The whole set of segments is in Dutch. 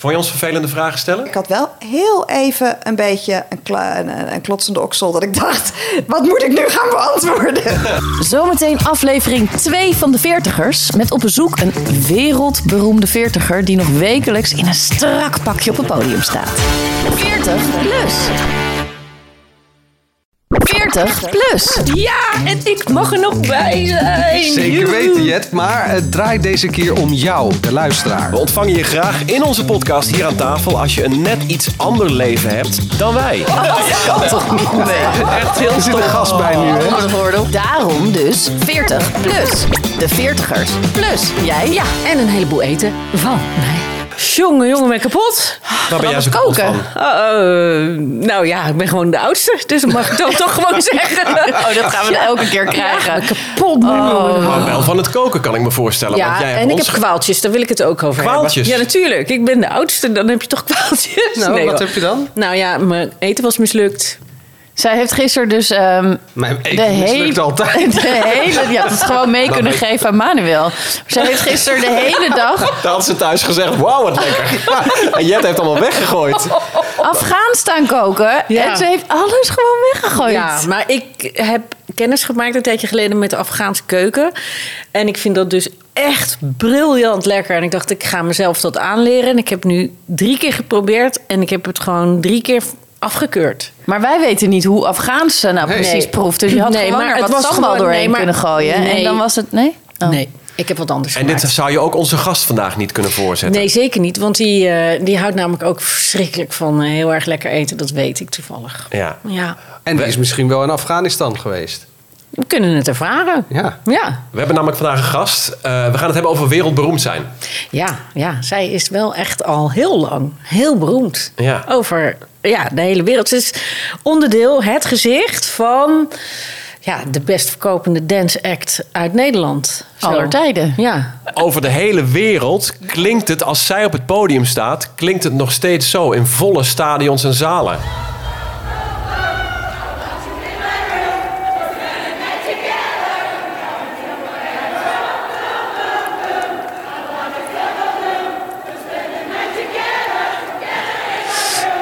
Vond je ons vervelende vragen stellen? Ik had wel heel even een beetje een, kla- een, een klotsende oksel. Dat ik dacht, wat moet ik nu gaan beantwoorden? Zometeen aflevering 2 van de Veertigers. Met op bezoek een wereldberoemde veertiger... die nog wekelijks in een strak pakje op het podium staat. 40 plus. 40 plus. Ja, en ik mag er nog bij zijn. Zeker weten, Jet. Maar het draait deze keer om jou, de luisteraar. We ontvangen je graag in onze podcast hier aan tafel als je een net iets ander leven hebt dan wij. Kan toch niet? Nee. Echt heel Er zit een gast bij nu, hè? Daarom dus 40 plus. De Veertigers plus. Jij? Ja, en een heleboel eten van mij. Jongen, jongen, ben ik kapot. Waar ben jij zo kapot Koken. van? Uh, nou ja, ik ben gewoon de oudste. Dus dat mag ik dan toch gewoon zeggen. Oh, dat gaan we elke keer krijgen. Ja, kapot. Oh. Maar wel van het koken kan ik me voorstellen. want Ja, jij hebt en ik ons heb kwaaltjes, daar wil ik het ook over Kwaaltjes? hebben. Ja, natuurlijk. Ik ben de oudste, dan heb je toch kwaaltjes? Nou, Nee, wat hoor. heb je dan? Nou ja, mijn eten was mislukt. Zij heeft gisteren dus ehm, Mijn de, hele, altijd. de hele... Ja, dat het gewoon mee kunnen geven aan Manuel. Zij heeft gisteren de hele dag Daar had ze thuis gezegd, wauw wat lekker. en Jet heeft allemaal weggegooid. Afghaan staan koken. Ja. En ze heeft alles gewoon weggegooid. Ja, maar ik heb kennis gemaakt een tijdje geleden met de Afghaanse keuken. En ik vind dat dus echt briljant lekker. En ik dacht, ik ga mezelf dat aanleren. En ik heb nu drie keer geprobeerd. En ik heb het gewoon drie keer afgekeurd. Maar wij weten niet hoe Afghaans ze nou Nee. precies proeft. Dus je had Nee, gewoon maar er het wat was sambal gewoon- doorheen nee, maar- kunnen gooien. En dan was het... Nee? Oh. Nee, ik heb wat anders En dit zou je ook onze gast vandaag niet kunnen voorzetten. Nee, zeker niet. Want die, eh, die houdt namelijk ook verschrikkelijk van eh, heel erg lekker eten. Dat weet ik toevallig. Ja. Ja, En die is misschien wel in Afghanistan geweest. We kunnen het ervaren. Ja. Ja, We hebben namelijk vandaag een gast. Eh, we gaan het hebben over wereldberoemd zijn. ja, ja, zij is wel echt al heel lang heel beroemd. Ja. Over ja, de hele wereld. Ze is onderdeel, het gezicht van ja, de best verkopende dance act uit Nederland. Zo. Aller tijden. Ja, Over de hele wereld klinkt het, als zij op het podium staat, klinkt het nog steeds zo in volle stadions en zalen.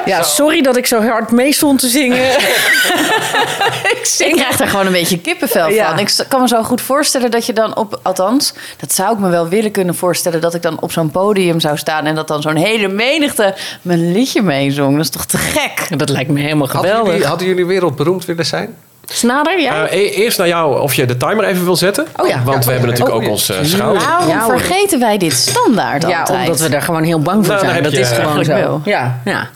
Ja sorry dat ik zo hard mee stond te zingen. ik Ik zing krijg er gewoon een beetje kippenvel van. Ik kan me zo goed voorstellen dat je dan op... Althans, dat zou ik me wel willen kunnen voorstellen... dat ik dan op zo'n podium zou staan... en dat dan zo'n hele menigte mijn liedje meezong. Dat is toch te gek? Dat lijkt me helemaal Hadden geweldig. jullie, hadden jullie wereldberoemd willen zijn? Snader, ja? Eh, e- eerst naar jou of je de timer even wil zetten. Oh ja. Want we Ja, hebben natuurlijk oh, ook ja. onze schouder. Waarom Ja, hoor. vergeten wij dit standaard ja, altijd? omdat we daar gewoon heel bang voor Nou, zijn. Dat je is gewoon eigenlijk zo. wel. Ja, ja.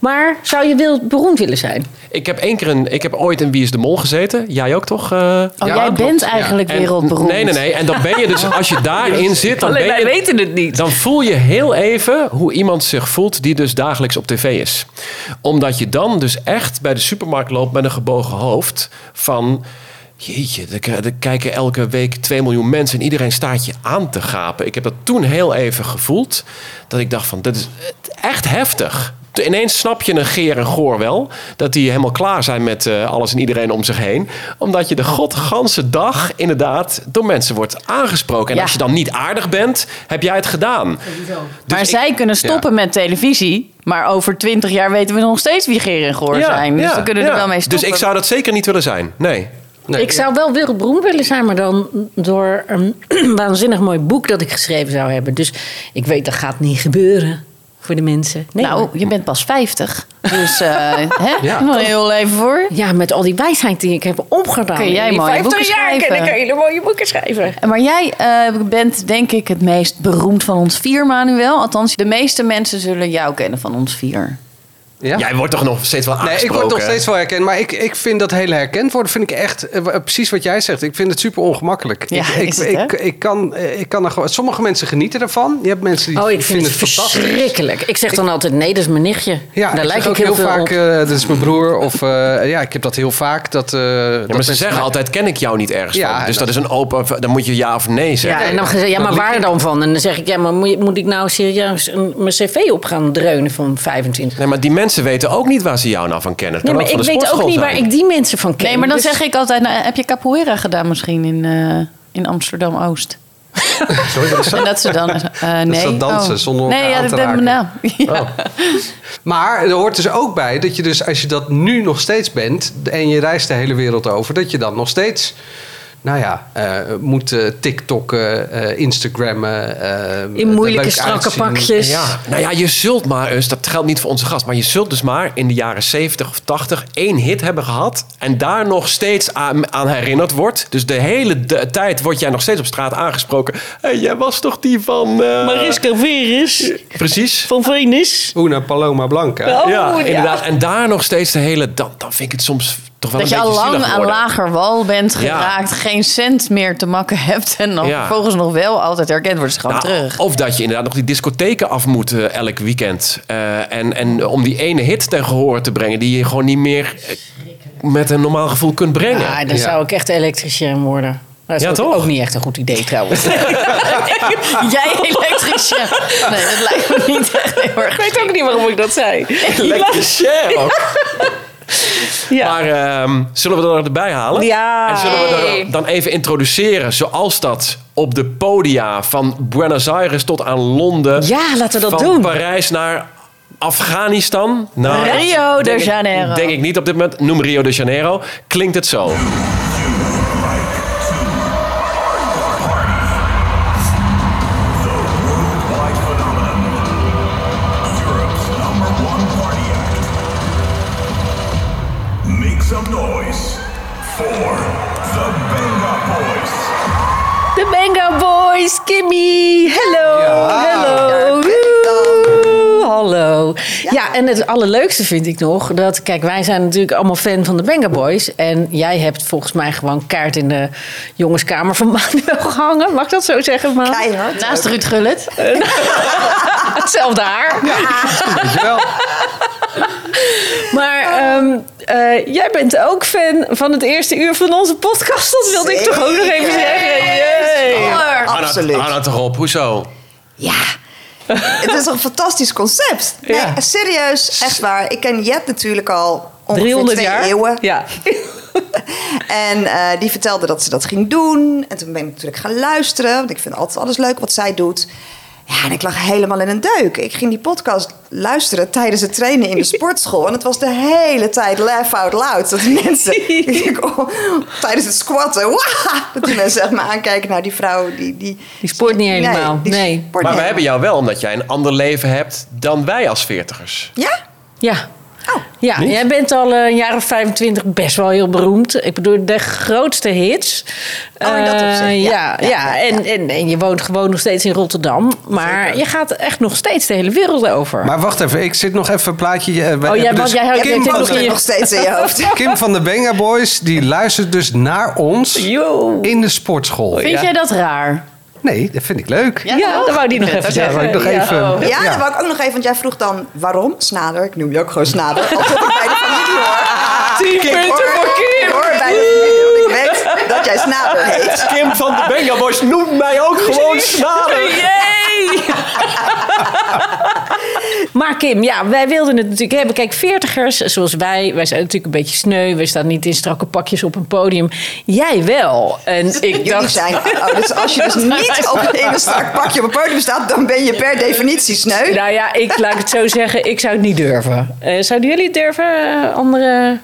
Maar zou je wil, beroemd willen zijn? Ik heb één keer een, ik heb ooit in Wie is de Mol gezeten. Jij ook toch? eh? Oh, Ja, jij klopt. bent Ja. eigenlijk En- wereldberoemd. Nee, nee, nee. En dan ben je dus, als je daarin zit, dan, Alleen ben wij je, weten het niet. dan voel je heel even hoe iemand zich voelt die dus dagelijks op tv is. Omdat je dan dus echt bij de supermarkt loopt met een gebogen hoofd van... Jeetje, er kijken elke week 2 miljoen mensen en iedereen staat je aan te gapen. Ik heb dat toen heel even gevoeld. Dat ik dacht van, dit is echt heftig. Ineens snap je een Geer en Goor wel. Dat die helemaal klaar zijn met eh, alles en iedereen om zich heen. Omdat je de godganse dag inderdaad door mensen wordt aangesproken. En Ja. als je dan niet aardig bent, heb jij het gedaan. Dus maar ik- zij kunnen stoppen met televisie. Maar over twintig jaar weten we nog steeds wie Geer en Goor zijn. Dus we kunnen ja. er wel mee Dus stoppen. ik zou dat zeker niet willen zijn. Nee. Nee, ik zou wel wereldberoemd willen zijn, maar dan door een waanzinnig mooi boek dat ik geschreven zou hebben. Dus ik weet dat gaat niet gebeuren voor de mensen. Nee, nou, je bent pas 50. Dus eh hè? Ja. heel leven voor. ja, met al die wijsheid die ik heb opgedaan. Kun jij mooie 50 boeken jaar schrijven. kan ik hele mooie boeken schrijven. Maar jij eh, bent denk ik het meest beroemd van ons vier, Manuel. Althans, de meeste mensen zullen jou kennen van ons vier. Ja? Jij wordt toch nog steeds wel Nee, ik aangesproken? word nog steeds wel herkend. Maar ik, ik vind dat hele herkend worden, vind ik echt eh, precies wat jij zegt. Ik vind het super ongemakkelijk. Ja, ik, ik, het, ik, ik kan, eh, ik kan er gewoon, sommige mensen genieten ervan. Je hebt mensen die Oh, ik vind vinden het het fantastisch. verschrikkelijk. Ik zeg dan altijd, nee, dat is mijn nichtje. Ja, Daar ik lijk zeg ik ook heel vaak, eh, dat is mijn broer. Of eh, ja, ik heb dat heel vaak. Dat, eh, Ja, dat maar ze mensen zeggen mij- altijd, ken ik jou niet ergens Ja, van. Dus dat- dat is een open... Dan moet je ja of nee zeggen. Ja, en dan gezegd, ja, maar waar dan van? En dan zeg ik, ja, maar moet, moet ik nou serieus mijn cv op gaan dreunen van 25? Nee, maar die mensen weten ook niet waar ze jou nou van kennen. Nee, maar ik weet ook niet waar zijn. ik die mensen van ken. Nee, maar dan Dus- zeg ik altijd, nou, heb je capoeira gedaan misschien in, eh, in Amsterdam-Oost? Sorry, wat is dat? En dat ze dan... eh nee. dat dansen Oh. zonder elkaar nee, ja, aan te dat ben nou. Ja. Maar er hoort dus ook bij dat je dus, als je dat nu nog steeds bent en je reist de hele wereld over, dat je dan nog steeds, nou ja, eh, moet eh, TikTokken, eh Instagrammen. eh, In moeilijke strakke uitzien. pakjes. Ja, nou ja, je zult maar eens, dat geldt niet voor onze gast, maar je zult dus maar in de jaren 70 of 80 één hit hebben gehad en daar nog steeds aan, aan herinnerd wordt. Dus de hele de- tijd word jij nog steeds op straat aangesproken. Hey, jij was toch die van... eh, Mariska Veris Precies. van Venus. Una Paloma Blanca. Oh, ja, ja. inderdaad. En daar nog steeds de hele... Dan, dan vind ik het soms toch wel Dat een je al lang aan lager wal bent Ja. geraakt, geen cent meer te makken hebt en dan Ja. vervolgens nog wel altijd herkend wordt. Dus gewoon Nou, terug. Of dat je inderdaad nog die discotheken af moet eh, elk weekend. Eh, en, en om die ene hit ten gehoor te brengen... die je gewoon niet meer eh, met een normaal gevoel kunt brengen. Ja, dan Ja. zou ik echt elektricien worden. Dat is Ja, ook, toch? ook niet echt een goed idee trouwens. Jij elektricien. Nee, dat lijkt me niet echt heel erg. ik weet ook niet waarom ik dat zei. Elektricien ook. Ja. Maar ehm, zullen we er erbij halen? Ja. En zullen we er dan even introduceren zoals dat op de podia van Buenos Aires tot aan Londen. Ja, laten we dat van doen. Parijs naar Afghanistan. Nou, Rio de denk ik- Janeiro. Denk ik niet op dit moment. Noem Rio de Janeiro. Klinkt het zo. En het allerleukste vind ik nog dat, kijk, wij zijn natuurlijk allemaal fan van de Benga Boys. En jij hebt volgens mij gewoon kaart in de jongenskamer van Manuel gehangen. Mag ik dat zo zeggen, man? Keihard. Naast Ruud Gullit. Hetzelfde haar. Wel? Maar ehm, eh, jij bent ook fan van het eerste uur van onze podcast. Dat wilde ik toch ook nog even zeggen. Yay. Absoluut. Hou nou toch op. Hoezo? Ja. Het is een fantastisch concept. Nee, Ja. serieus, echt waar. Ik ken Jet natuurlijk al ongeveer 300 twee jaar. eeuwen. Ja. En eh, die vertelde dat ze dat ging doen. En toen ben ik natuurlijk gaan luisteren. Want ik vind altijd alles leuk wat zij doet. Ja, en ik lag helemaal in een deuk. Ik ging die podcast luisteren tijdens het trainen in de sportschool. En het was de hele tijd laugh out loud. Dat die mensen ik, oh, tijdens het squatten... "Wah!" dat die mensen echt maar aankijken naar die vrouw. Die, die, Die sport niet helemaal. Nee. sport Maar we hebben jou wel omdat jij een ander leven hebt dan wij als veertigers. Ja? Ja. Oh. Ja, Niet? jij bent al eh, een jaar of 25 best wel heel beroemd. Ik bedoel, de grootste hits. Oh, in dat Eh, opzicht, ja. ja, ja, Ja, ja, En, en, en je woont gewoon nog steeds in Rotterdam. Maar je gaat echt nog steeds de hele wereld over. Maar wacht even, ik zit nog even een plaatje. eh, Oh, jij- hebben want jij houdt- Kim, jij van nog steeds in je hoofd. Kim van de Benga Boys, die luistert dus naar ons Yo. in de sportschool. Vind jij dat raar? Nee, dat vind ik leuk. Ja, Ja, dat wou die nog even zeggen. wou ik nog Ja. even. Oh. Ja, dat wou ik ook nog even, want jij vroeg dan waarom Snader. Ik noem je ook gewoon Snader. Alsof ik bij de familie hoor. Tien Ik punten hoor- voor Ik Kim. hoor bij de familie, want ik weet dat jij Snader heet. Kim van de Benga Boys noemt mij ook gewoon snader. Yay! maar Kim, ja, wij wilden het natuurlijk hebben. Kijk, veertigers, zoals wij, wij zijn natuurlijk een beetje sneu. We staan niet in strakke pakjes op een podium. Jij wel. En ik Jullie dacht... zijn, oh, dus als je dus niet op, in een strak pakje op een podium staat, dan ben je per definitie sneu. Nou ja, ik laat het zo zeggen, ik zou het niet durven. Eh, zouden jullie het durven? Eh, andere...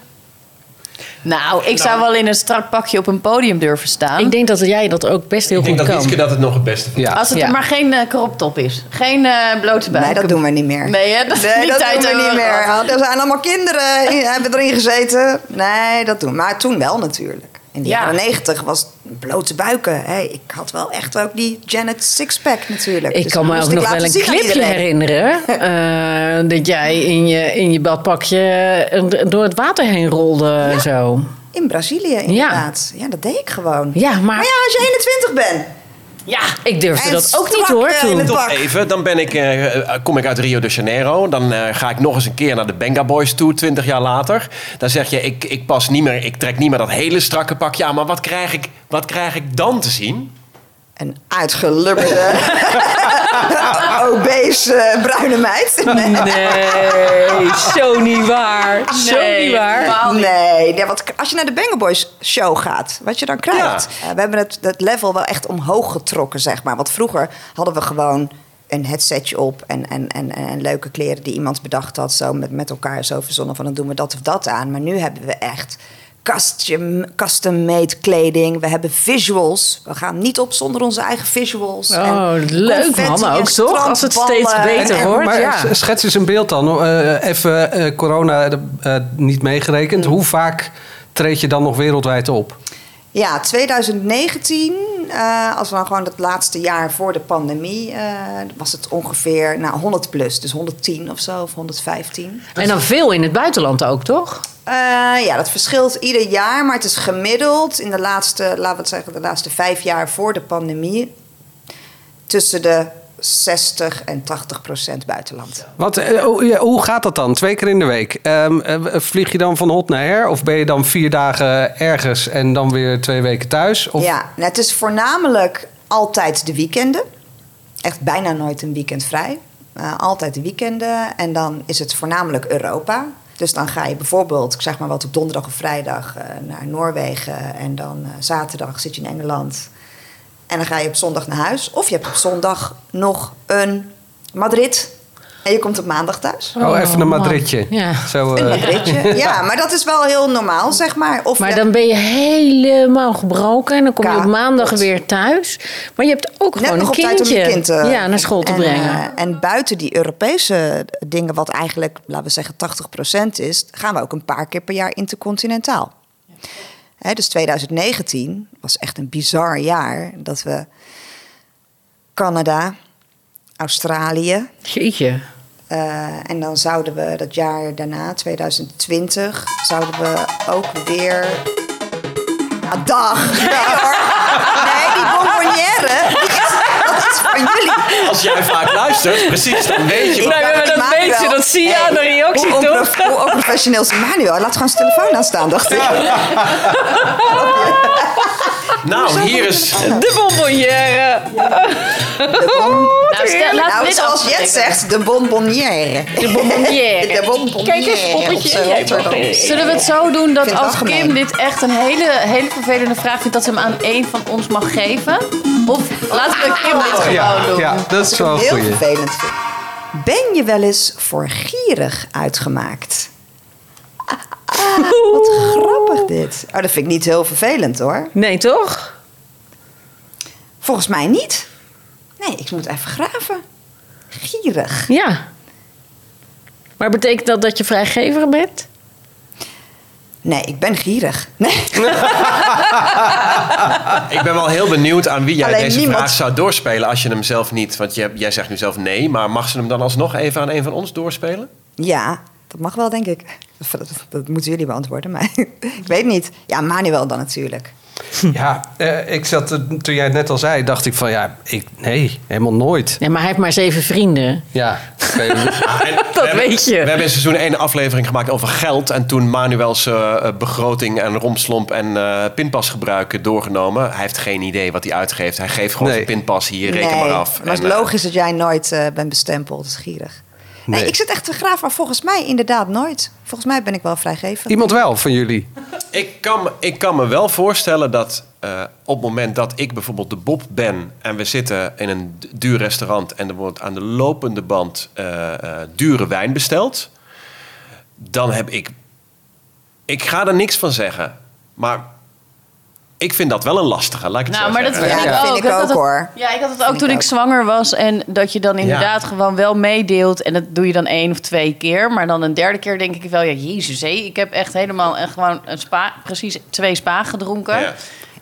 Nou, ik zou wel in een strak pakje op een podium durven staan. Ik denk dat jij dat ook best heel Ik denk goed dat kan. Wietske dat het nog het beste vindt. Ja. Als het Ja. er maar geen eh crop top is. Geen eh blote buik. Nee, dat doen we niet meer. Nee, hè? Dat is Nee, niet dat tijd doen we hebben niet meer. gehad. Er zijn allemaal kinderen, die hebben erin gezeten. Nee, dat doen we. Maar toen wel natuurlijk. In de Ja. jaren negentig was het blote buiken. Hey, ik had wel echt ook die Janet Sixpack natuurlijk. Ik Dus kan me ook nog wel een clipje herinneren. eh, dat jij in je, in je badpakje eh, door het water heen rolde zo. In Brazilië inderdaad. Ja. dat deed ik gewoon. Ja, maar- Maar ja, als je 21 bent. Ja, ik durfde En dat ook niet hoor eh, toen. even, dan ben ik, eh, eh, kom ik uit Rio de Janeiro. Dan eh, ga ik nog eens een keer naar de Benga Boys toe, 20 jaar later. Dan zeg je, ik, ik pas niet meer, ik trek niet meer dat hele strakke pakje aan. Maar wat krijg ik, wat krijg ik dan te zien? Een uitgelubberde, obese eh, bruine meid. Nee, zo niet waar. Zo niet waar. Nee, nee, want als je naar de Banger Boys show gaat, wat je dan krijgt. Ja. eh, we hebben het, het level wel echt omhoog getrokken, zeg maar. Want vroeger hadden we gewoon een headsetje op en, en, en, en leuke kleren die iemand bedacht had. Zo met, met elkaar zo verzonnen van dan doen we dat of dat aan. Maar nu hebben we echt custom, custom-made kleding. We hebben visuals. We gaan niet op zonder onze eigen visuals. Oh, En leuk, confetti man, en ook, toch? Als het steeds beter En- wordt. Maar ja. schets eens een beeld dan. Eh, even eh, corona eh, niet meegerekend. Hoe vaak treed je dan nog wereldwijd op? Ja, 2019, eh, als we dan gewoon het laatste jaar voor de pandemie, eh, was het ongeveer nou, 100 plus. Dus 110 of zo, of 115. En dan veel in het buitenland ook, toch? Eh, ja, dat verschilt ieder jaar, maar het is gemiddeld in de laatste, laten we het zeggen, de laatste vijf jaar voor de pandemie tussen de 60 en 80 procent buitenland. Wat, eh, hoe- ja, hoe gaat dat dan? Twee keer in de week. Ehm, eh, vlieg je dan van hot naar her? Of ben je dan vier dagen ergens en dan weer twee weken thuis? Of, Ja, nou, het is voornamelijk altijd de weekenden. Echt bijna nooit een weekend vrij. Eh, altijd de weekenden. En dan is het voornamelijk Europa. Dus dan ga je bijvoorbeeld, ik zeg maar wat, op donderdag of vrijdag naar Noorwegen. En dan zaterdag zit je in Engeland. En dan ga je op zondag naar huis. Of je hebt op zondag nog een Madrid. En je komt op maandag thuis. Oh, even een. Madridje. Ja. Zo, Een eh, Madridje. Ja, maar dat is wel heel normaal, zeg maar. Of Maar je- dan ben je helemaal gebroken en dan kom je op Kapot. maandag weer thuis. Maar je hebt ook Net gewoon nog een op tijd om kindje je kind eh, ja, naar school te en, brengen. eh, en buiten die Europese dingen, wat eigenlijk, laten we zeggen, 80% is, gaan we ook een paar keer per jaar intercontinentaal. Hè, dus 2019 was echt een bizar jaar dat we Canada, Australië. Jeetje. eh, en dan zouden we dat jaar daarna, 2020, zouden we ook weer. Ah, dag! Nee hoor! Nee, die bonbonnière, van jullie. Als jij vaak luistert, precies, dan weet je wat... Nou ja, maar dat Manuel. weet je, dat zie je aan de reactie, hoe toch? Hoe onprofessioneel is Manuel? Laat gewoon zijn telefoon aanstaan, dacht ik. Nou, hier is... De bonbonnière. De bon- Nou, stel, nou, dit zoals Jet zegt, de bonbonnière. De bonbonnière. De bonbonnière. Kijk eens, poppetje. Zullen we het zo doen dat als Kim dit echt een hele, hele vervelende vraag vindt, dat ze hem aan één van ons mag geven? Of laten we Kim dit gewoon ja, doen? ja, dat is wel een heel goeie. vervelend vind. Ben je wel eens voor gierig uitgemaakt? Ah, wat grappig dit. Oh, dat vind ik niet heel vervelend hoor. Nee, toch? Volgens mij niet. Nee, ik moet even graven. Gierig. Ja. Maar betekent dat dat je vrijgever bent? Nee, ik ben gierig. Nee. Ik ben wel heel benieuwd aan wie jij Alleen deze niemand- vraag zou doorspelen als je hem zelf niet... Want je, jij zegt nu zelf nee, maar mag ze hem dan alsnog even aan een van ons doorspelen? Ja, dat mag wel, denk ik. Dat, dat, dat moeten jullie beantwoorden, maar ik weet niet. Ja, Manuel dan natuurlijk. Ja, eh, ik zat, toen jij het net al zei, dacht ik van ja, ik, nee, helemaal nooit. Nee, maar hij heeft maar zeven vrienden. Ja. En we Dat hebben- weet je. We hebben in seizoen 1 aflevering gemaakt over geld. En toen Manuel's eh, begroting en romslomp en eh, pinpasgebruik doorgenomen. Hij heeft geen idee wat hij uitgeeft. Hij geeft gewoon Nee. zijn pinpas hier, reken maar af. Maar het En, is eh, logisch dat jij nooit eh, bent bestempeld. Dat is gierig. Nee. Nee. ik zit echt te graven, maar volgens mij inderdaad nooit. Volgens mij ben ik wel vrijgevend. Iemand wel van jullie? Ik kan, me- ik kan me wel voorstellen dat eh, op het moment dat ik bijvoorbeeld de Bob ben en we zitten in een duur restaurant en er wordt aan de lopende band eh, eh, dure wijn besteld, dan heb ik. Ik ga er niks van zeggen, maar ik vind dat wel een lastige. Laat ik het Nou, zo maar dat zeggen. vind Ja, ik ook. ik Dat- ook, dat- hoor. Ja, ik had het ook toen ik ook. zwanger was. En dat je dan inderdaad gewoon wel meedeelt. En dat doe je dan één of twee keer. Maar dan een derde keer denk ik wel... Ja, jezus, hé. Ik heb echt helemaal en gewoon een spa, precies twee spa gedronken.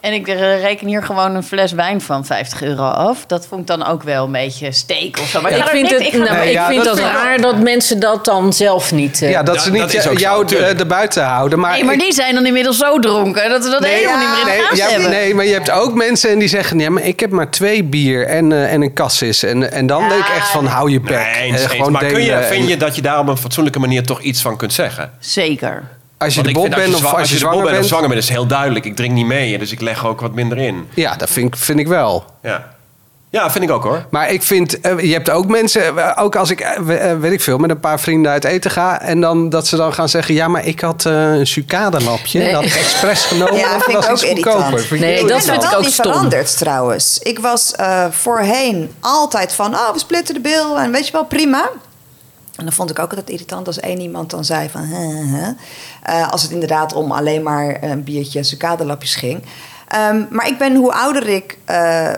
En ik eh, reken hier gewoon een fles wijn van 50 euro af. Dat vond ik dan ook wel een beetje steek of zo. Maar ik vind, het, ik nou, maar Nee, ik ja, vind dat ik raar dat mensen dat dan zelf niet... eh, Ja, dat ze niet dat zo, jou er- erbuiten houden. Maar Nee, maar ik- die zijn dan inmiddels zo dronken... dat we dat helemaal niet meer in de nee, hebben. nee, maar je hebt ook mensen en die zeggen... Ja, maar ik heb maar twee bier en, eh, en een cassis. En, en dan denk ik echt van, hou je bek. Nee, eens, Eh, eens. Maar kun je, vind je dat je daar op een fatsoenlijke manier toch iets van kunt zeggen? Zeker. Als je de vind bent of als je zwanger bent of zwanger bent, is heel duidelijk. Ik drink niet mee, dus ik leg ook wat minder in. Ja, dat vind ik, vind ik wel. Ja, ja vind ik ook hoor. Maar ik vind, eh, je hebt ook mensen, eh, ook als ik, eh, we- weet ik veel, met een paar vrienden uit eten ga. En dan dat ze dan gaan zeggen, ja, maar ik had een sucadelapje. Nee. Dat had ik expres genomen. Ja, vind dat ik ook irritant. Nee, dat ben vind ik wel ook niet stom. veranderd trouwens. Ik was eh, voorheen altijd van, oh, we splitten de bil en weet je wel, prima. En dan vond ik ook altijd irritant als één iemand dan zei van... Huh, huh. Eh, als het inderdaad om alleen maar een biertje sucadelapjes ging. Ehm, maar ik ben, hoe ouder ik eh,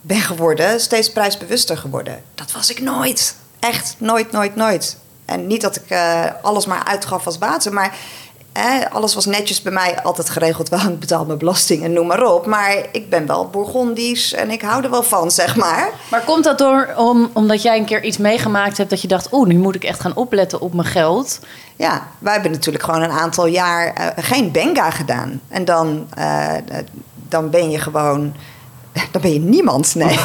ben geworden, steeds prijsbewuster geworden. Dat was ik nooit. Echt, nooit, nooit, nooit. En niet dat ik eh, alles maar uitgaf als water, maar... eh, alles was netjes bij mij altijd geregeld. Wel, ik betaal mijn belasting en noem maar op. Maar ik ben wel Bourgondisch en ik hou er wel van, zeg maar. Maar komt dat door om, omdat jij een keer iets meegemaakt hebt dat je dacht, oeh, nu moet ik echt gaan opletten op mijn geld? Ja, wij hebben natuurlijk gewoon een aantal jaar eh, geen benga gedaan. En dan, eh, eh, dan ben je gewoon. Dan ben je niemand, nee. nee,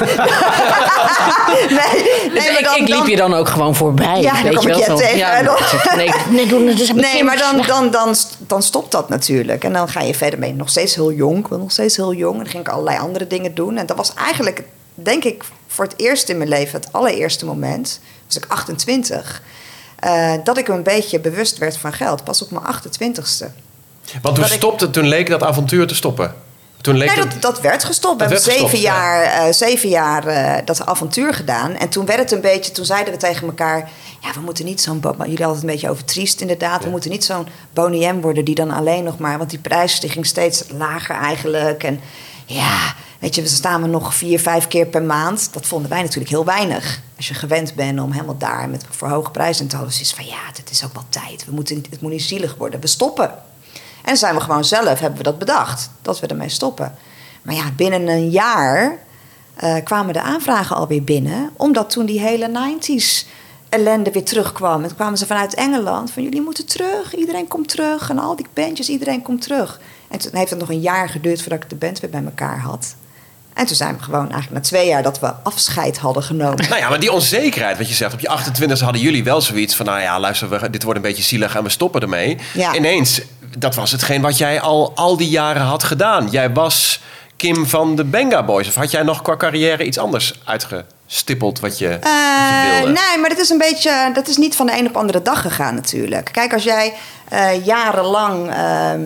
nee, Dus maar ik, dan- ik liep dan- je dan ook gewoon voorbij. Ja, dan weet kom je ik wel je zo. tegen Ja, en dan- nee, nee, Nee, maar dan, dan, dan, dan stopt dat natuurlijk. En dan ga je verder mee. Nog steeds heel jong. Ik ben nog steeds heel jong. En dan ging ik allerlei andere dingen doen. En dat was eigenlijk, denk ik, voor het eerst in mijn leven, het allereerste moment, was ik 28, eh, dat ik een beetje bewust werd van geld. Pas op mijn 28ste. Want toen Dat ik- stopte, toen leek dat avontuur te stoppen. Toen leek Nee, dat, dat werd gestopt. We hebben werd zeven gestopt, jaar, eh, zeven jaar eh, dat avontuur gedaan. En toen werd het een beetje, toen zeiden we tegen elkaar... ja, we moeten niet zo'n... Jullie hadden het een beetje over triest inderdaad. We moeten niet zo'n boniem worden die dan alleen nog maar... want die prijs die ging steeds lager eigenlijk. En ja, weet je, we staan we nog vier, vijf keer per maand. Dat vonden wij natuurlijk heel weinig. Als je gewend bent om helemaal daar met voor hoge prijzen te houden... is van ja, het is ook wel tijd. We moeten, het moet niet zielig worden. We stoppen. En zijn we gewoon zelf, hebben we dat bedacht, dat we ermee stoppen. Maar ja, binnen een jaar eh, kwamen de aanvragen alweer binnen, omdat toen die hele 90s ellende weer terugkwam. En kwamen ze vanuit Engeland van jullie moeten terug, iedereen komt terug. En al die bandjes, iedereen komt terug. En toen heeft het nog een jaar geduurd voordat ik de band weer bij elkaar had. En toen zijn we gewoon eigenlijk na twee jaar dat we afscheid hadden genomen. Nou ja, maar die onzekerheid, wat je zegt. Op je 28 hadden jullie wel zoiets van... nou ja, luister, we, dit wordt een beetje zielig en we stoppen ermee. Ja. Ineens, dat was hetgeen wat jij al al die jaren had gedaan. Jij was Kim van de Benga Boys. Of had jij nog qua carrière iets anders uitgestippeld wat je, wat je Eh, wilde? nee, maar dat is een beetje. Dat is niet van de een op de andere dag gegaan, natuurlijk. Kijk, als jij eh, jarenlang ehm,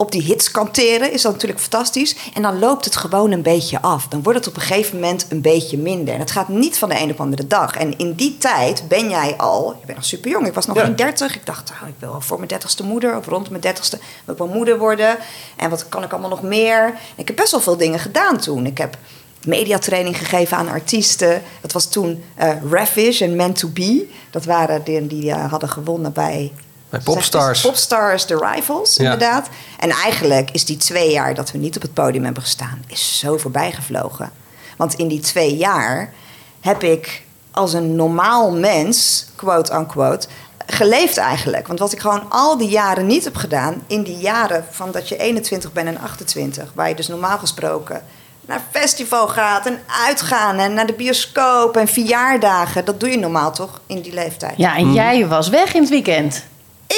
op die hits kan teren, is dat natuurlijk fantastisch. En dan loopt het gewoon een beetje af. Dan wordt het op een gegeven moment een beetje minder. En het gaat niet van de een op de andere dag. En in die tijd ben jij al. Je bent nog super jong. Ik was nog Ja. geen 30. Ik dacht, oh, ik wil voor mijn dertigste moeder. Of rond mijn dertigste wil ik wel moeder worden. En wat kan ik allemaal nog meer? Ik heb best wel veel dingen gedaan toen. Ik heb mediatraining gegeven aan artiesten. Dat was toen eh Ravish en Meant to Be. Dat waren die, die eh, hadden gewonnen bij... Bij Popstars. Popstars, The Rivals, Ja. inderdaad. En eigenlijk is die twee jaar dat we niet op het podium hebben gestaan... is zo voorbij gevlogen. Want in die twee jaar heb ik als een normaal mens, quote-unquote... geleefd eigenlijk. Want wat ik gewoon al die jaren niet heb gedaan... in die jaren van dat je 21 bent en 28... waar je dus normaal gesproken naar festival gaat en uitgaan... en naar de bioscoop en verjaardagen... dat doe je normaal toch in die leeftijd? Ja, en jij was weg in het weekend.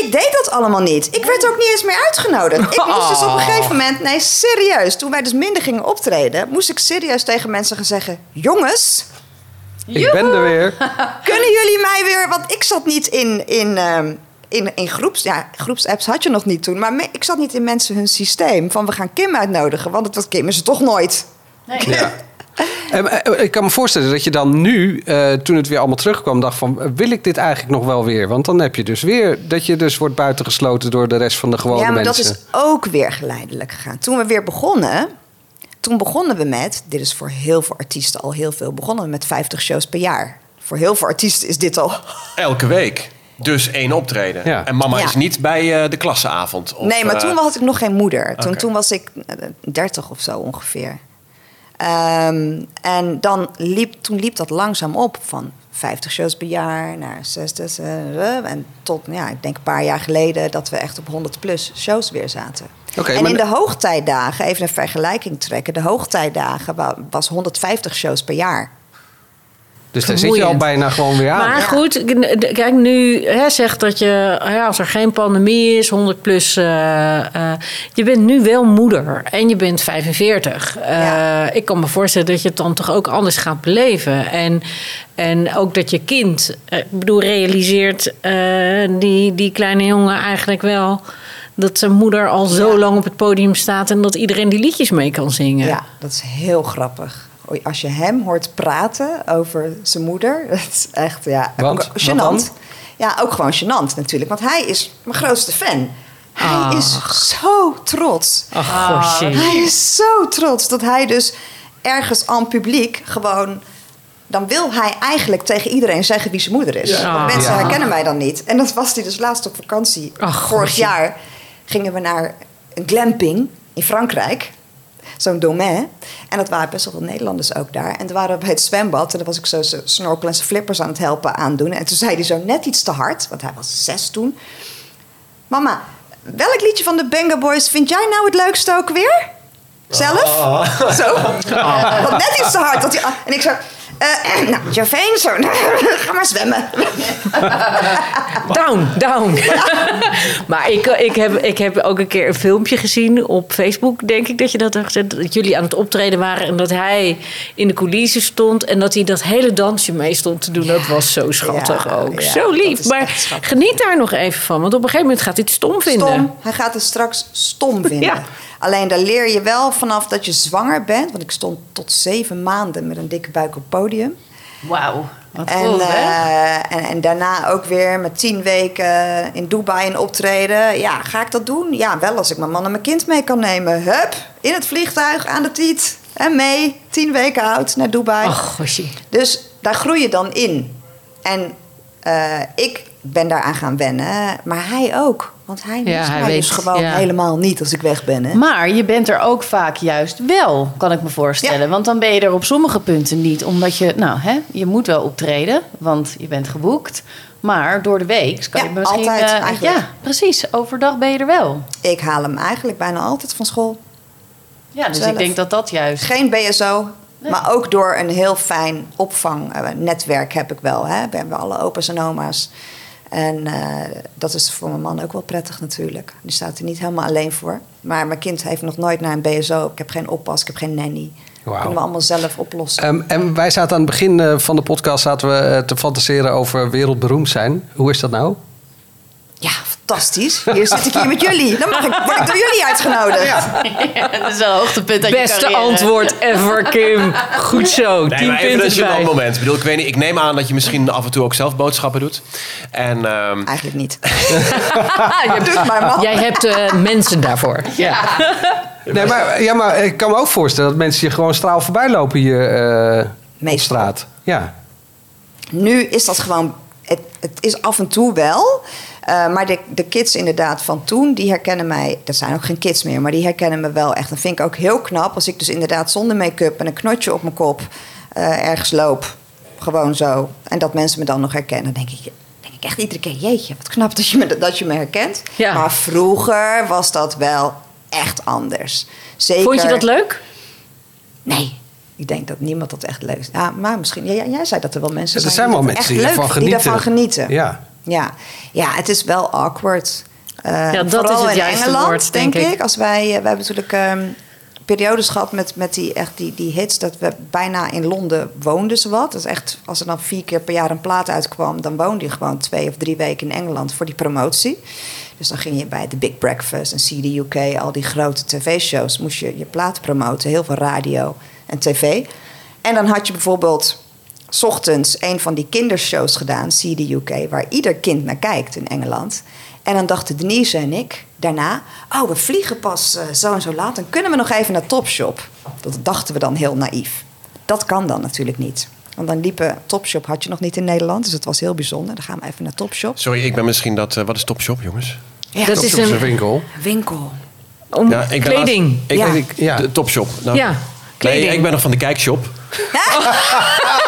Ik deed dat allemaal niet. Ik werd ook niet eens meer uitgenodigd. Ik moest dus op een gegeven moment... Nee, serieus. Toen wij dus minder gingen optreden... moest ik serieus tegen mensen gaan zeggen... Jongens, Ik ben er weer. kunnen jullie mij weer... Want ik zat niet in... in ehm, in, in groeps, ja, groepsapps had je nog niet toen. Maar me- ik zat niet in mensen hun systeem. Van we gaan Kim uitnodigen. Want het was Kim is er toch nooit. Ja. Eh, eh, Ik kan me voorstellen dat je dan nu, eh, toen het weer allemaal terugkwam, dacht van, wil ik dit eigenlijk nog wel weer? Want dan heb je dus weer dat je dus wordt buitengesloten door de rest van de gewone ja, maar mensen. dat is ook weer geleidelijk gegaan. Toen we weer begonnen, toen begonnen we met, dit is voor heel veel artiesten al heel veel, begonnen we met 50 shows per jaar. Voor heel veel artiesten is dit al. Elke week. Dus één optreden. Ja. En mama Ja. is niet bij eh, de klassenavond. Of, nee, maar toen had ik nog geen moeder. Toen, toen was ik 30 of zo ongeveer. Ehm, en dan liep, toen liep dat langzaam op van 50 shows per jaar naar 60. eh, en tot, ja, ik denk een paar jaar geleden dat we echt op 100 plus shows weer zaten. En maar in de- hoogtijdagen, even een vergelijking trekken. De hoogtijdagen wa- was 150 shows per jaar. Dus daar zit je al bijna gewoon weer aan. Maar Ja. goed, kijk, nu hè, zegt dat je, ja, als er geen pandemie is, 100 plus, eh, eh, je bent nu wel moeder en je bent 45. Eh, Ja. Ik kan me voorstellen dat je het dan toch ook anders gaat beleven. En, en ook dat je kind, eh, ik bedoel, realiseert eh, die, die kleine jongen eigenlijk wel dat zijn moeder al zo Ja. lang op het podium staat en dat iedereen die liedjes mee kan zingen. Ja, dat is heel grappig. Oei, Als je hem hoort praten over zijn moeder, dat is echt ja, Want? gênant. Ja, ook gewoon gênant natuurlijk, want hij is mijn grootste fan. Hij Ach. is zo trots. Ach, gosje. Hij is zo trots dat hij dus ergens aan publiek gewoon. Dan wil hij eigenlijk tegen iedereen zeggen wie zijn moeder is. Ja. Want mensen Ja. herkennen mij dan niet. En dat was hij dus laatst op vakantie. Ach, Vorig jaar gingen we naar een glamping in Frankrijk. Zo'n domain. En dat waren best wel veel Nederlanders ook daar. En toen waren we bij het zwembad. En dan was ik zo snorkel en zijn flippers aan het helpen aandoen. En toen zei hij zo net iets te hard. Want hij was zes toen. Mama, welk liedje van de Benga Boys vind jij nou het leukste ook weer? Zelf? Zo. Want net iets te hard. Dat hij, en ik zo... eh, nou, Javeen, zo. Ga maar zwemmen. Down, down. maar ik, ik, heb, ik heb ook een keer een filmpje gezien op Facebook, denk ik dat je dat had gezet. Dat jullie aan het optreden waren en dat hij in de coulissen stond. En dat hij dat hele dansje mee stond te doen. dat was zo schattig Ja, ook. ja, zo lief. Maar geniet daar nog even van. Want op een gegeven moment gaat hij het stom vinden. Stom. Hij gaat het straks stom vinden. Alleen daar leer je wel vanaf dat je zwanger bent. Want ik stond tot zeven maanden met een dikke buik op podium. Wauw, wat En, cool, hè? eh, en, en daarna ook weer met tien weken in Dubai een optreden. Ja, ga ik dat doen? Ja, wel als ik mijn man en mijn kind mee kan nemen. Hup, in het vliegtuig, aan de tiet. En mee, tien weken oud, naar Dubai. Ach, gosje. Dus daar groei je dan in. En eh, ik ben daaraan gaan wennen, maar hij ook. Want hij mist hij mij weet, dus gewoon ja. helemaal niet als ik weg ben. Hè? Maar je bent er ook vaak juist wel, kan ik me voorstellen. Ja. Want dan ben je er op sommige punten niet. Omdat je, nou hè, je moet wel optreden, want je bent geboekt. Maar door de week kan Ja, je misschien... altijd, eh, eigenlijk. ja, precies. Overdag ben je er wel. Ik haal hem eigenlijk bijna altijd van school. Ja, dus Zelf. ik denk dat dat juist... Geen BSO, maar ook door een heel fijn opvangnetwerk heb ik wel. Hè? We hebben alle opa's en oma's. En eh, dat is voor mijn man ook wel prettig natuurlijk. Die staat er niet helemaal alleen voor. Maar mijn kind heeft nog nooit naar een BSO. Ik heb geen oppas, ik heb geen nanny. Wauw. Kunnen we allemaal zelf oplossen. Ehm, en wij zaten aan het begin eh, van de podcast zaten we eh, te fantaseren over wereldberoemd zijn. Hoe is dat nou? Ja, fantastisch. Hier zit ik hier met jullie. Dan mag ik, word ik door jullie uitgenodigd. dat is wel een hoogtepunt uit je Beste antwoord ever, Kim. Goed zo. Nee, Tien maar even punten een moment. Ik, bedoel, ik, weet niet, ik neem aan dat je misschien af en toe ook zelf boodschappen doet. En ehm, Eigenlijk niet. Je hebt- Doe maar, man. Jij hebt eh, mensen daarvoor. Ja. Nee, maar, ja, maar ik kan me ook voorstellen dat mensen je gewoon straal voorbij lopen hier eh, op straat. Ja. Nu is dat gewoon. Het, het is af en toe wel. Eh, maar de, de kids inderdaad van toen, die herkennen mij. Dat zijn ook geen kids meer, maar die herkennen me wel echt. Dat vind ik ook heel knap als ik dus inderdaad zonder make-up en een knotje op mijn kop eh, ergens loop. Gewoon zo. En dat mensen me dan nog herkennen. Dan denk ik, denk ik echt iedere keer: jeetje, wat knap dat je me, dat je me herkent. Ja. Maar vroeger was dat wel echt anders. Zeker, Vond je dat leuk? Nee. Ik denk dat niemand dat echt leuk Ja, maar misschien. Ja, jij zei dat er wel mensen Er zijn, zijn die wel mensen die ervan Die genieten. daarvan genieten. Ja. Ja, ja het is wel awkward. Eh, dat vooral is het in juiste Engeland, woord, denk denk ik. ik. Als wij, eh, we hebben natuurlijk ehm, periodes gehad met, met die, echt die, die hits... dat we bijna in Londen woonden zowat. Dat is echt, als er dan vier keer per jaar een plaat uitkwam... dan woonde je gewoon twee of drie weken in Engeland voor die promotie. Dus dan ging je bij The Big Breakfast en CD UK... al die grote tv-shows, moest je je plaat promoten. Heel veel radio en tv. En dan had je bijvoorbeeld... 's ochtends een van die kindershows gedaan, CD UK, waar ieder kind naar kijkt in Engeland. En dan dachten Denise en ik daarna: Oh, we vliegen pas eh, zo en zo laat. Dan kunnen we nog even naar Topshop. Dat dachten we dan heel naïef. Dat kan dan natuurlijk niet. Want dan liepen Topshop had je nog niet in Nederland, dus het was heel bijzonder. Dan gaan we even naar Topshop. sorry, ik ben misschien dat... eh, wat is Topshop, jongens? Ja, Dat Dat is is een een winkel. winkel. om Ja, ik ben kleding. laatst- ik, Ja. ik- Ja. De Topshop. Nou, Ja, Nee, kleding. ik ben nog van de kijkshop.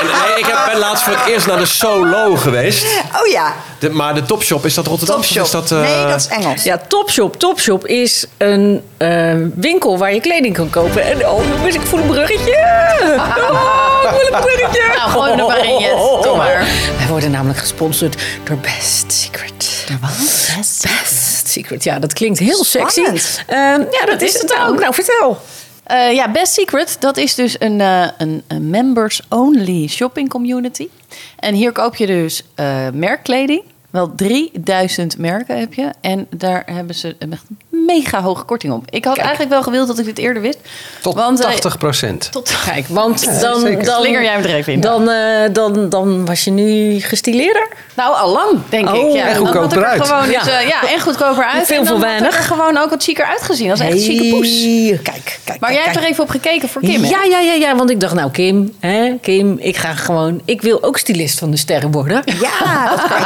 en, nee, ik heb, ben laatst voor het eerst naar de Solo geweest. Oh ja, De, maar de Topshop, is dat Rotterdam? Topshop. Is dat, eh, Nee, dat is Engels. Ja, Topshop. Topshop is een eh, winkel waar je kleding kan kopen. En oh, ik voel een bruggetje. Oh, moeilijk bruggetje. Nou, gooi hem er maar in. Doe maar. Wij worden namelijk gesponsord door Best Secret. Best Secret, ja, dat klinkt heel sexy. Ehm, ja, dat, is het ook. Nou, vertel. Eh, ja, Best Secret, dat is dus een, eh, een, een members-only shopping community. En hier koop je dus eh, merkkleding. Wel 3000 merken heb je. En daar hebben ze mega hoge korting op. Ik had eigenlijk wel gewild dat ik dit eerder wist. Tot Want, eh, 80 procent. Tot Kijk, want dan, dan, Slinger jij hem er even in. Dan, eh, dan, dan was je nu gestileerder. Nou, al lang, denk Oh, ik. Ja. en Dan goedkoper ik er uit. Gewoon, dus, Ja. ja, en goedkoper uit. Veel en dan voor had ik weinig. er gewoon ook wat chiquer uitgezien. Als echt een chique poes. Kijk, kijk. Maar jij hebt er even op gekeken voor Kim, hè? Ja, ja, ja, ja, want ik dacht, nou Kim, hè, Kim, ik ga gewoon, ik wil ook stylist van de sterren worden. Ja, dat kan.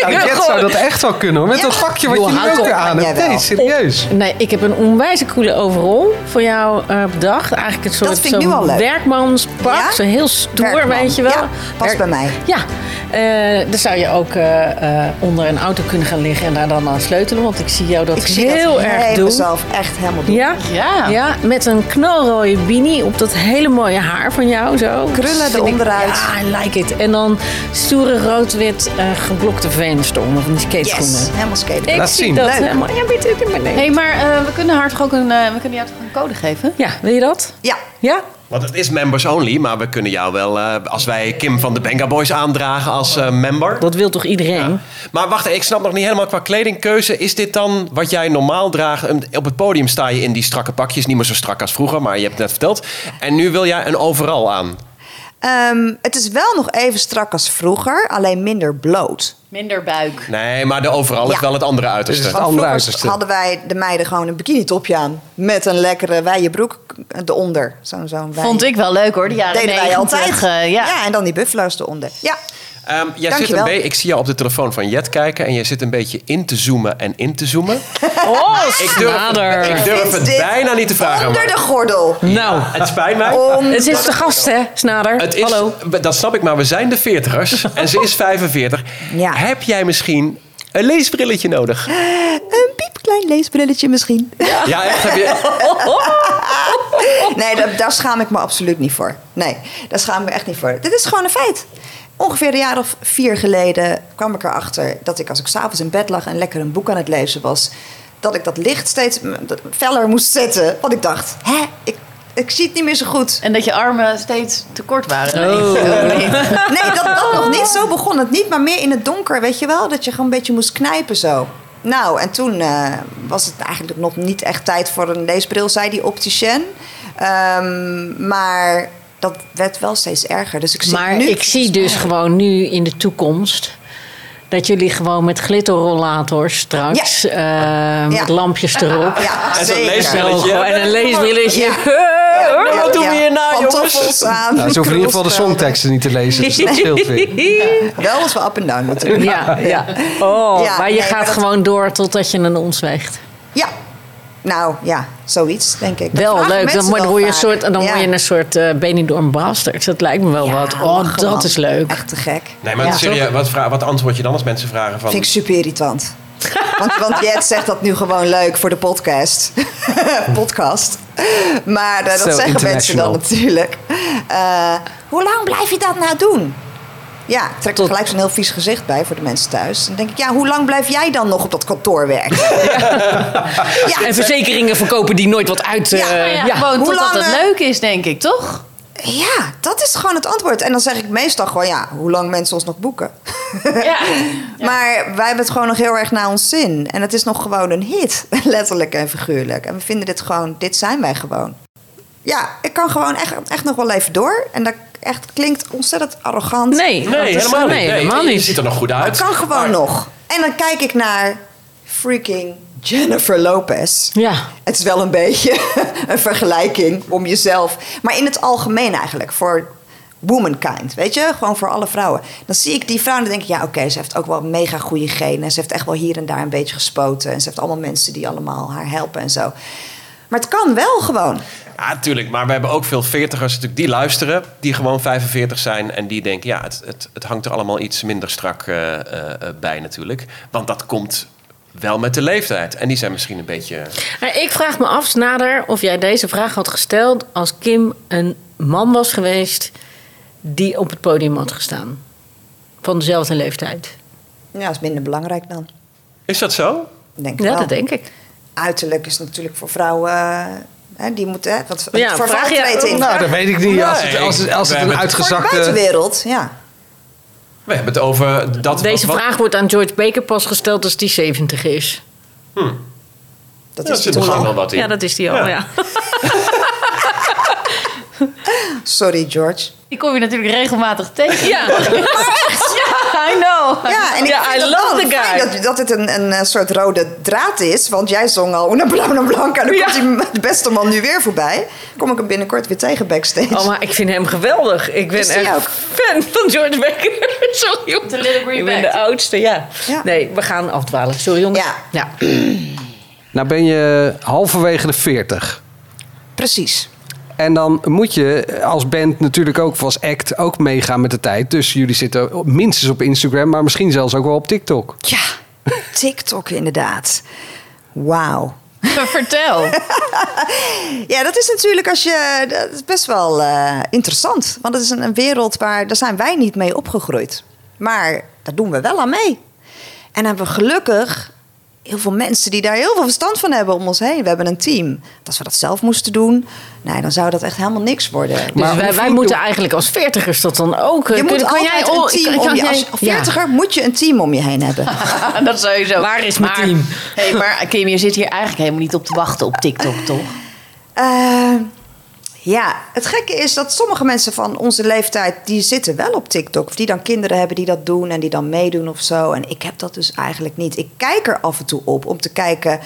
Nou, Ja, Jet gewoon- zou dat echt wel kunnen hoor. Met Ja. dat pakje wat je nu ook aan hebt. Nee, serieus. Nee, ik heb een onwijs coole overall voor jou eh, bedacht. Eigenlijk een soort ik zo'n werkmanspak. Ja? Zo heel stoer, Werkman. weet je wel. Ja, past bij mij. Ja, eh daar zou je ook eh, eh, onder een auto kunnen gaan liggen en daar dan aan sleutelen. Want ik zie jou dat Ik zie heel dat erg doen. mezelf echt helemaal doen. Ja? Ja. ja, met een knalrode beanie op dat hele mooie haar van jou. Zo. Krullen ik- eronderuit. Ja, I like it. En dan stoere rood-wit eh, geblokte veenstonden van die skateschoenen. Yes, helemaal skaten. Ik Laat zie zien. dat Leuk. helemaal. Ja, weet nee. Hé, hey, maar eh, we kunnen haar toch ook een, eh, we kunnen jou toch een code geven? Ja, wil je dat? Ja, Ja? Want het is members only, maar we kunnen jou wel, eh, als wij Kim van de Benga Boys aandragen als eh, member. Dat wil toch iedereen? Maar wacht, ik snap nog niet helemaal qua kledingkeuze. Is dit dan wat jij normaal draagt? Op het podium sta je in die strakke pakjes, niet meer zo strak als vroeger, maar je hebt het net verteld. En nu wil jij een overal aan. Ehm, het is wel nog even strak als vroeger, alleen minder bloot. Minder buik. Nee, maar de overal is Ja. wel het andere Dus uiterste. het Want andere vroeger uiterste. hadden wij de meiden gewoon een bikinitopje aan. Met een lekkere wijde broek eronder. Zo'n zo'n wij- Vond ik wel leuk hoor, de jaren Deden wij 90, altijd. eh, ja. ja, en dan die buffalo's eronder. Ja, Ehm, jij zit een beetje, ik zie jou op de telefoon van Jet kijken en je zit een beetje in te zoomen en in te zoomen. Oh, Ik durf, snader. ik durf het bijna niet te vragen. Onder maar- de gordel. Nou, Het spijt mij. Onder het is de gast, hè, Snader? Het is, Hallo. Dat snap ik, maar we zijn de veertigers en ze is 45. Ja. Heb jij misschien een leesbrilletje nodig? Een piepklein leesbrilletje misschien. Ja, echt? Heb je... Nee, daar, daar schaam ik me absoluut niet voor. Nee, daar schaam ik me echt niet voor. Dit is gewoon een feit. Ongeveer een jaar of vier geleden kwam ik erachter dat ik als ik s'avonds in bed lag en lekker een boek aan het lezen was, dat ik dat licht steeds feller moest zetten. Want ik dacht, hè, ik, ik zie het niet meer zo goed. En dat je armen steeds te kort waren. Oh. Nee, dat, dat nog niet. Zo begon het niet, maar meer in het donker, weet je wel? Dat je gewoon een beetje moest knijpen zo. Nou, en toen eh, was het eigenlijk nog niet echt tijd voor een leesbril, zei die opticien. Ehm, maar dat werd wel steeds erger. Dus ik zit Maar nu... ik zie dus gewoon nu in de toekomst... dat jullie gewoon met glitterrollators straks... eh, met lampjes erop... Ja, En zo'n zeker. leesbrilletje. En een leesbrilletje. Ja, Wat doen we ja. hier nou, Pantoffels aan. Nou, ze hoeven in ieder geval de krulspelden. songteksten niet te lezen. Dus dat scheelt weer. Wel als we up en down doen. Ja, ja. Oh, Ja, maar je nee, gaat maar dat- gewoon door totdat je een ons weegt. Nou, ja, zoiets, denk ik. Dat Wel leuk. Dan, word- je een soort, dan Ja. word je een soort eh Benidorm Bastards. Dat lijkt me wel Ja, wat. Oh, dat man. is leuk. Echt te gek. Nee, maar Ja, serieus, wat, wat antwoord je dan als mensen vragen van... Vind ik super irritant. want, want Jet zegt dat nu gewoon leuk voor de podcast. podcast. Maar eh, dat zeggen mensen dan natuurlijk. Eh, hoe lang blijf je dat nou doen? Ja, ik trek er gelijk zo'n heel vies gezicht bij voor de mensen thuis. Dan denk ik, ja, hoe lang blijf jij dan nog op dat kantoor werken? ja, En verzekeringen verkopen die nooit wat uit. Ja, eh, ja, ja. gewoon Hoe totdat lang, het eh, leuk is, denk ik, toch? ja, dat is gewoon het antwoord. En dan zeg ik meestal gewoon, ja, hoe lang mensen ons nog boeken. Ja. Maar wij hebben het gewoon nog heel erg naar ons zin. En het is nog gewoon een hit, letterlijk en figuurlijk. En we vinden dit gewoon, dit zijn wij gewoon. Ja, ik kan gewoon echt, echt nog wel even door. En dat echt klinkt ontzettend arrogant. Nee, Nee, is- helemaal niet. nee, Je ziet er nog goed uit. Het kan gewoon Maar- nog. En dan kijk ik naar freaking Jennifer Lopez. Ja. Het is wel een beetje een vergelijking om jezelf. Maar in het algemeen eigenlijk. Voor womankind. Weet je? Gewoon voor alle vrouwen. Dan zie ik die vrouw en dan denk ik... Ja, oké, ze heeft ook wel mega goede genen. Ze heeft echt wel hier en daar een beetje gespoten. En ze heeft allemaal mensen die allemaal haar helpen en zo. Maar het kan wel gewoon. Ja, natuurlijk. Maar we hebben ook veel veertigers natuurlijk die luisteren. Die gewoon 45 zijn. En die denken, ja, het, het, het hangt er allemaal iets minder strak eh, eh, eh, bij natuurlijk. Want dat komt wel met de leeftijd. En die zijn misschien een beetje... Maar ik vraag me af, Snader, of jij deze vraag had gesteld als Kim een man was geweest die op het podium had gestaan. Van dezelfde leeftijd. Ja, dat is minder belangrijk dan. Is dat zo? Denk Ja, wel. dat denk ik. Uiterlijk is natuurlijk voor vrouwen... eh, Hè, die moeten... Hè, wat, Ja, voor vraag je- in. Nou, dat weet ik niet. Als het, Nee, als het, als het we een hebben het- Voor de uitgezakte... buitenwereld, ja. We hebben het over dat... Deze wat- wat- vraag wordt aan George Baker pas gesteld als die 70 is. Dat Ja, is toch al. wel wat in. Ja, dat is die al, Ja. ja. Sorry, George. Die kom je natuurlijk regelmatig tegen. Ja. Ja, I know. Ja, en ik vind I love the fijn guy. Dat, dat het een, een eh, soort rode draad is. Want jij zong al Una Blauw Blanca. En dan Ja. komt die de beste man nu weer voorbij. Kom ik hem binnenkort weer tegen backstage. Oh, maar ik vind hem geweldig. Ik ben echt ook? fan van George Baker. Sorry, jongens. The Little Green Ik ben de oudste, ja. Ja. Nee, we gaan afdwalen. Sorry, jongens. Ja. ja. Nou ben je halverwege de 40. Precies. En dan moet je als band natuurlijk ook of als act ook meegaan met de tijd. Dus jullie zitten minstens op Instagram, maar misschien zelfs ook wel op TikTok. Ja, TikTok inderdaad. Wauw. Vertel. Ja, dat is natuurlijk als je. Dat is best wel eh, interessant. Want het is een, een wereld waar. Daar zijn wij niet mee opgegroeid. Maar daar doen we wel aan mee. En hebben we gelukkig heel veel mensen die daar heel veel verstand van hebben om ons heen. We hebben een team. Als we dat zelf moesten doen, nee, dan zou dat echt helemaal niks worden. Dus Maar wij, wij moeten eigenlijk als veertigers dat dan ook... eh, je moet kunnen- kan altijd jij, een team kan- om je. Als Ja. veertiger moet je een team om je heen hebben. dat sowieso. Waar is mijn Maar- team? Hey, maar Kim, je zit hier eigenlijk helemaal niet op te wachten op TikTok, toch? Eh, ja, het gekke is dat sommige mensen van onze leeftijd... die zitten wel op TikTok. Of die dan kinderen hebben die dat doen en die dan meedoen of zo. En ik heb dat dus eigenlijk niet. Ik kijk er af en toe op om te kijken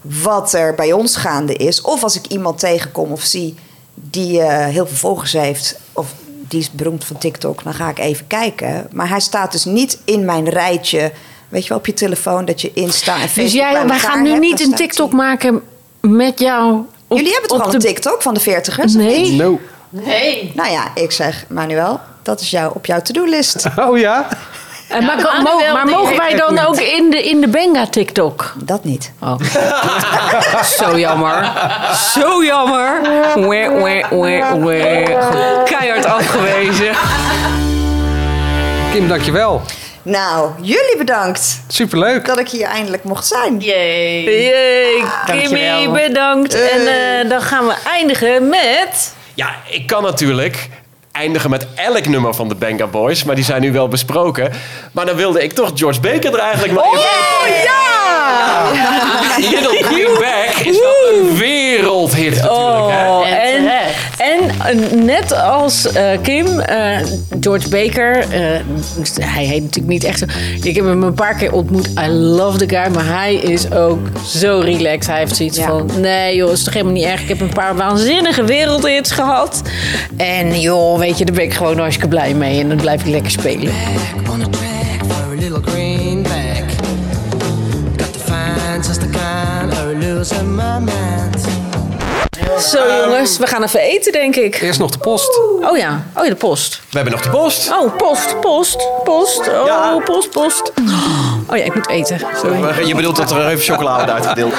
wat er bij ons gaande is. Of als ik iemand tegenkom of zie die eh, heel veel volgers heeft... of die is beroemd van TikTok, dan ga ik even kijken. Maar hij staat dus niet in mijn rijtje... Weet je wel, op je telefoon dat je Insta en Facebook Dus jij, wij gaan nu niet een TikTok maken met jou Jullie hebben toch al de... een TikTok van de veertigers? of Nee. No. Nee. Nou ja, ik zeg, Manuel, dat is jou op jouw to-do-list. Oh ja? En maar, Manuel, mo- maar mogen wij dan niet. ook in de, in de Benga TikTok? Dat niet. Oh. Zo jammer. Zo jammer. Wee, wee, wee, wee. Keihard afgewezen. Kim, dankjewel. Nou, jullie bedankt Superleuk. dat ik hier eindelijk mocht zijn. Yay. Jee, Kimmy, Dankjewel. bedankt. En eh, dan gaan we eindigen met... Ja, ik kan natuurlijk eindigen met elk nummer van de Benga Boys. Maar die zijn nu wel besproken. Maar dan wilde ik toch George Baker er eigenlijk maar even... Oh ja! Little Green Bag is wel een wereldhit natuurlijk. Oh, net als eh, Kim, eh, George Baker, eh, hij heet natuurlijk niet echt zo. Ik heb hem een paar keer ontmoet. I love the guy, maar hij is ook zo relaxed. Hij heeft zoiets Ja. van: nee, joh, is toch helemaal niet erg. Ik heb een paar waanzinnige wereldhits gehad. En joh, weet je, daar ben ik gewoon hartstikke blij mee. En dan blijf ik lekker spelen. back Zo jongens, we gaan even eten, denk ik. Eerst nog de post. Oh ja, oh ja, de post. We hebben nog de post. Oh, post, post, post. Oh, Ja. post, post. Oh ja, ik moet eten. Sorry. Je bedoelt dat er even chocolade wordt uitgedeeld.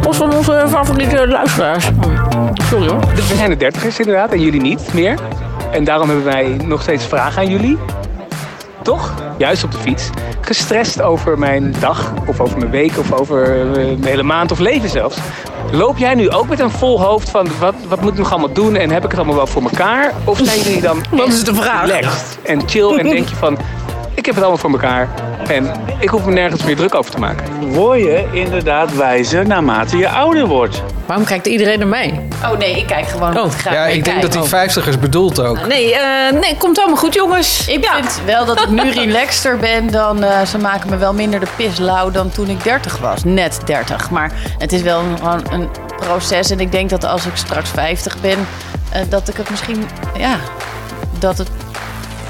Post van onze favoriete luisteraars. Sorry hoor. We zijn de dertigers inderdaad en jullie niet meer. En daarom hebben wij nog steeds vragen aan jullie. Toch? Juist op de fiets. Gestrest over mijn dag of over mijn week of over eh, mijn hele maand of leven zelfs. Loop jij nu ook met een vol hoofd van wat, wat moet ik nog allemaal doen en heb ik het allemaal wel voor elkaar? Of zijn jullie dan Wat is de vraag? relaxed en chill en denk je van ik heb het allemaal voor elkaar en ik hoef me nergens meer druk over te maken? word je inderdaad wijzer naarmate je ouder wordt. Waarom kijkt iedereen naar mij? Oh nee, ik kijk gewoon Oh, graag Ja, ik denk dat die vijftigers bedoelt ook. Nee, eh, nee, komt allemaal goed jongens. Ik vind wel dat ik nu relaxter ben dan... eh, ze maken me wel minder de pis lauw dan toen ik 30 was. Net 30. Maar het is wel een, gewoon een proces. En ik denk dat als ik straks 50 ben... eh, dat ik het misschien... Ja, dat het...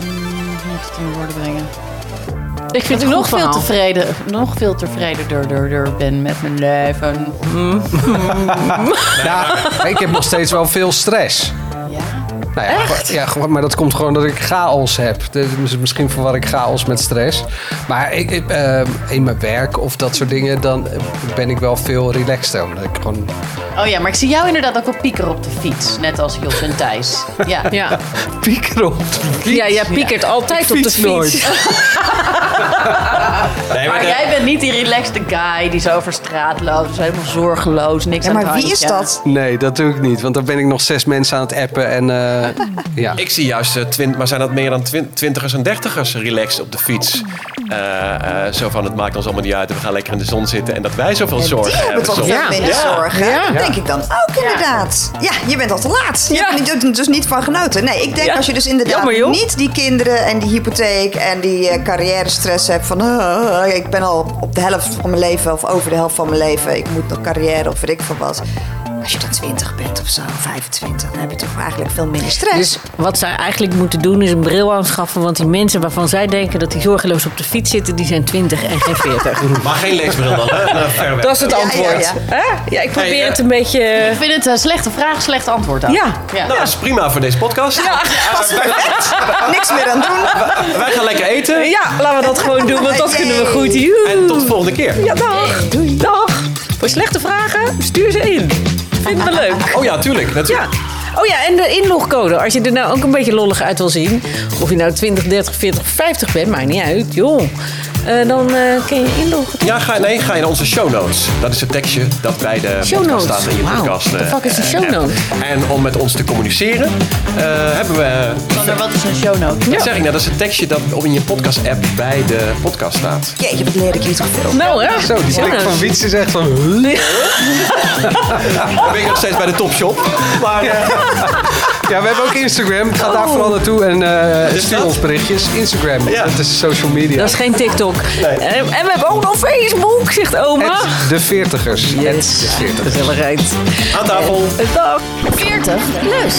mm, moet ik het in woorden brengen? Ik vind Dat het ik nog nog veel, tevreden, nog veel tevredener ben met mijn leven. Ja, ik heb nog steeds wel veel stress. Ja. Nou ja, maar dat komt gewoon dat ik chaos heb. Dus misschien verwar ik chaos met stress. Maar ik, ik, eh, in mijn werk of dat soort dingen, dan ben ik wel veel relaxter. Omdat ik gewoon... Oh ja, maar ik zie jou inderdaad ook wel piekeren op de fiets. Net als Jos en Thijs. Ja. Ja, Piekeren op de ja jij piekert altijd op de fiets nooit. fiets. Nee, Maar de- jij bent niet die relaxed guy die zo over straat loopt. Dus helemaal zorgeloos, niks Ja, aan het maar wie is dat? Nee, dat doe ik niet. Want dan ben ik nog zes mensen aan het appen. En eh, ja. Ik zie juist, eh, twint, maar zijn dat meer dan twin- twintigers en dertigers relaxed op de fiets? Eh, eh, zo van, het maakt ons allemaal niet uit. en We gaan lekker in de zon zitten. En dat wij zoveel zorgen Die hebben toch veel Ja. minder Ja. zorgen. Denk ik dan ook inderdaad. Ja, je bent al te laat. Je Ja. hebt er dus niet van genoten. Nee, ik denk Ja. als je dus inderdaad niet die kinderen en die hypotheek en die eh, carrière stress hebt van "Ah, ik ben al op de helft van mijn leven of over de helft van mijn leven. Ik moet nog carrière of weet ik veel wat. Als je dan 20 bent of zo, 25, dan heb je toch eigenlijk veel minder stress. Dus wat zij eigenlijk moeten doen is een bril aanschaffen. Want die mensen waarvan zij denken dat die zorgeloos op de fiets zitten, die zijn 20 en geen 40. Maar geen leesbril dan, hè? Nou, weg. Dat is het Ja, ja, antwoord. ja. Hè? Ja, ik probeer Hey, het een beetje... Ik vind het een slechte vraag, slecht antwoord ook. Ja. ja. Nou, dat is prima voor deze podcast. Niks meer aan doen. Wij gaan lekker eten. Ja, laten we dat gewoon doen, want dat kunnen we goed. Joe. En tot de volgende keer. Ja, dag. Dag. Voor slechte vragen, stuur ze in. Vinden we leuk. Oh ja, tuurlijk. Ja. Oh ja, en de inlogcode. Als je er nou ook een beetje lollig uit wil zien. Of je nou 20, 30, 40, 50 bent, maakt niet uit. Joh. Eh, dan eh kun je inloggen. Ja, ga, nee, ga je naar onze show notes. Dat is het tekstje dat bij de Show podcast notes. staat in je Wauw, podcast. what the eh, fuck is een show note? En om met ons te communiceren, eh, hebben we... Sander, wat is een show note? Dat zeg ik nou, dat is het tekstje dat in je podcast-app bij de podcast staat. Jeetje, wat leer ik hier toch veel. Nou hè? Zo, die blik van notes. Wiets is echt van... Dan ben ik nog steeds bij de topshop. Maar eh, Ja, we hebben ook Instagram. Ga daar vooral naartoe en eh, stuur ons berichtjes. Instagram, Ja. dat is social media. Dat is geen TikTok. En, en we hebben ook nog Facebook, zegt oma. Het de veertigers. Het Yes. de veertigers. Gezelligheid. aan tafel. Dag. 40 plus.